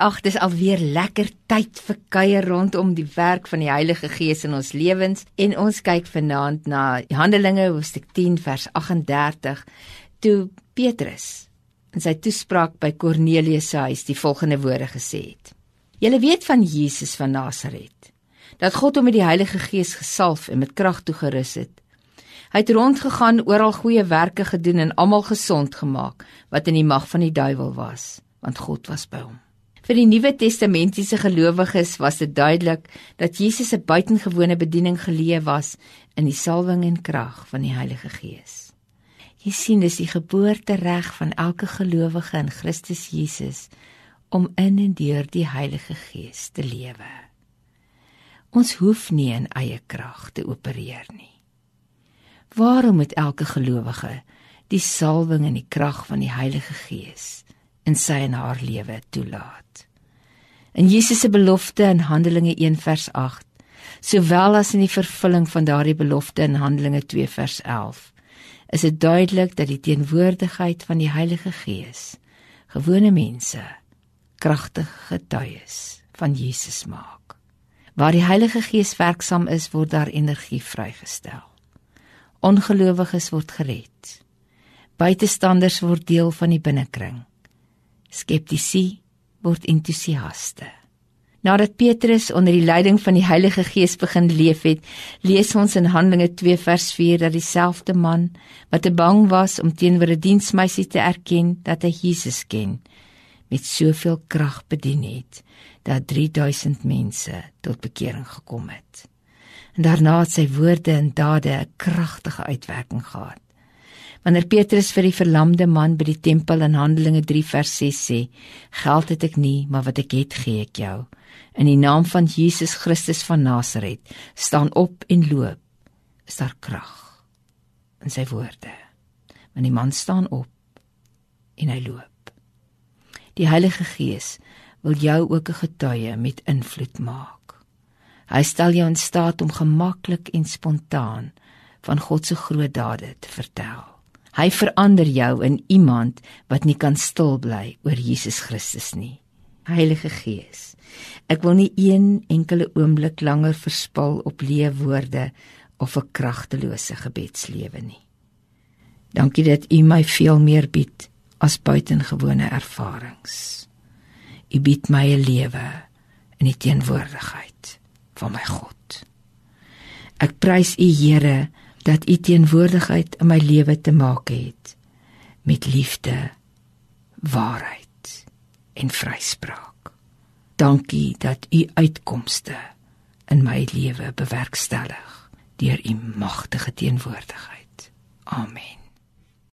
Ag, dis alweer lekker tyd vir kuier rondom die werk van die Heilige Gees in ons lewens en ons kyk vanaand na Handelinge hoofstuk 10 vers 38 toe Petrus in sy toespraak by Kornelius se huis die volgende woorde gesê het: Julle weet van Jesus van Nasaret dat God hom met die Heilige Gees gesalf en met krag toegerus het. Hy het rondgegaan, oral goeie werke gedoen en almal gesond gemaak wat in die mag van die duiwel was, want God was by hom. Vir die Nuwe Testamentiese gelowiges was dit duidelik dat Jesus 'n buitengewone bediening geleë was in die salwing en krag van die Heilige Gees. Jy sien dis die geboortereg van elke gelowige in Christus Jesus om in en deur die Heilige Gees te lewe. Ons hoef nie in eie krag te opereer nie. Waarom moet elke gelowige die salwing en die krag van die Heilige Gees in sy en haar lewe toelaat. In Jesus se belofte in Handelinge 1 vers 8, sowel as in die vervulling van daardie belofte in Handelinge 2 vers 11, is dit duidelik dat die teenwoordigheid van die Heilige Gees gewone mense kragtige getuies van Jesus maak. Waar die Heilige Gees werksaam is, word daar energie vrygestel. Ongelowiges word gered. Buitestanders word deel van die binnekring skeptici word entoesiaste. Nadat Petrus onder die leiding van die Heilige Gees begin leef het, lees ons in Handelinge 2 vers 4 dat dieselfde man wat te bang was om teenoor 'n diensmeisie te erken dat hy Jesus ken, met soveel krag bedien het dat 3000 mense tot bekering gekom het. En daarna het sy woorde en dade 'n kragtige uitwerking gehad. Wanneer Petrus vir die verlamde man by die tempel in Handelinge 3 vers 6 sê: "Geld het ek nie, maar wat ek het, gee ek jou. In die naam van Jesus Christus van Nasaret, staan op en loop." Is daar krag in sy woorde? Want die man staan op en hy loop. Die Heilige Gees wil jou ook 'n getuie met invloed maak. Hy stel jou in staat om gemaklik en spontaan van God se groot dade te vertel. Hy verander jou in iemand wat nie kan stil bly oor Jesus Christus nie. Heilige Gees, ek wil nie een enkele oomblik langer verspil op leë woorde of 'n kragtelose gebedslewe nie. Dankie dat U my veel meer bied as buitengewone ervarings. U bied my 'n lewe in die teenwoordigheid van my God. Ek prys U Here dat u teenwoordigheid in my lewe te maak het met liefde, waarheid en vryspraak. Dankie dat u uitkomste in my lewe bewerkstellig deur u magtige teenwoordigheid. Amen.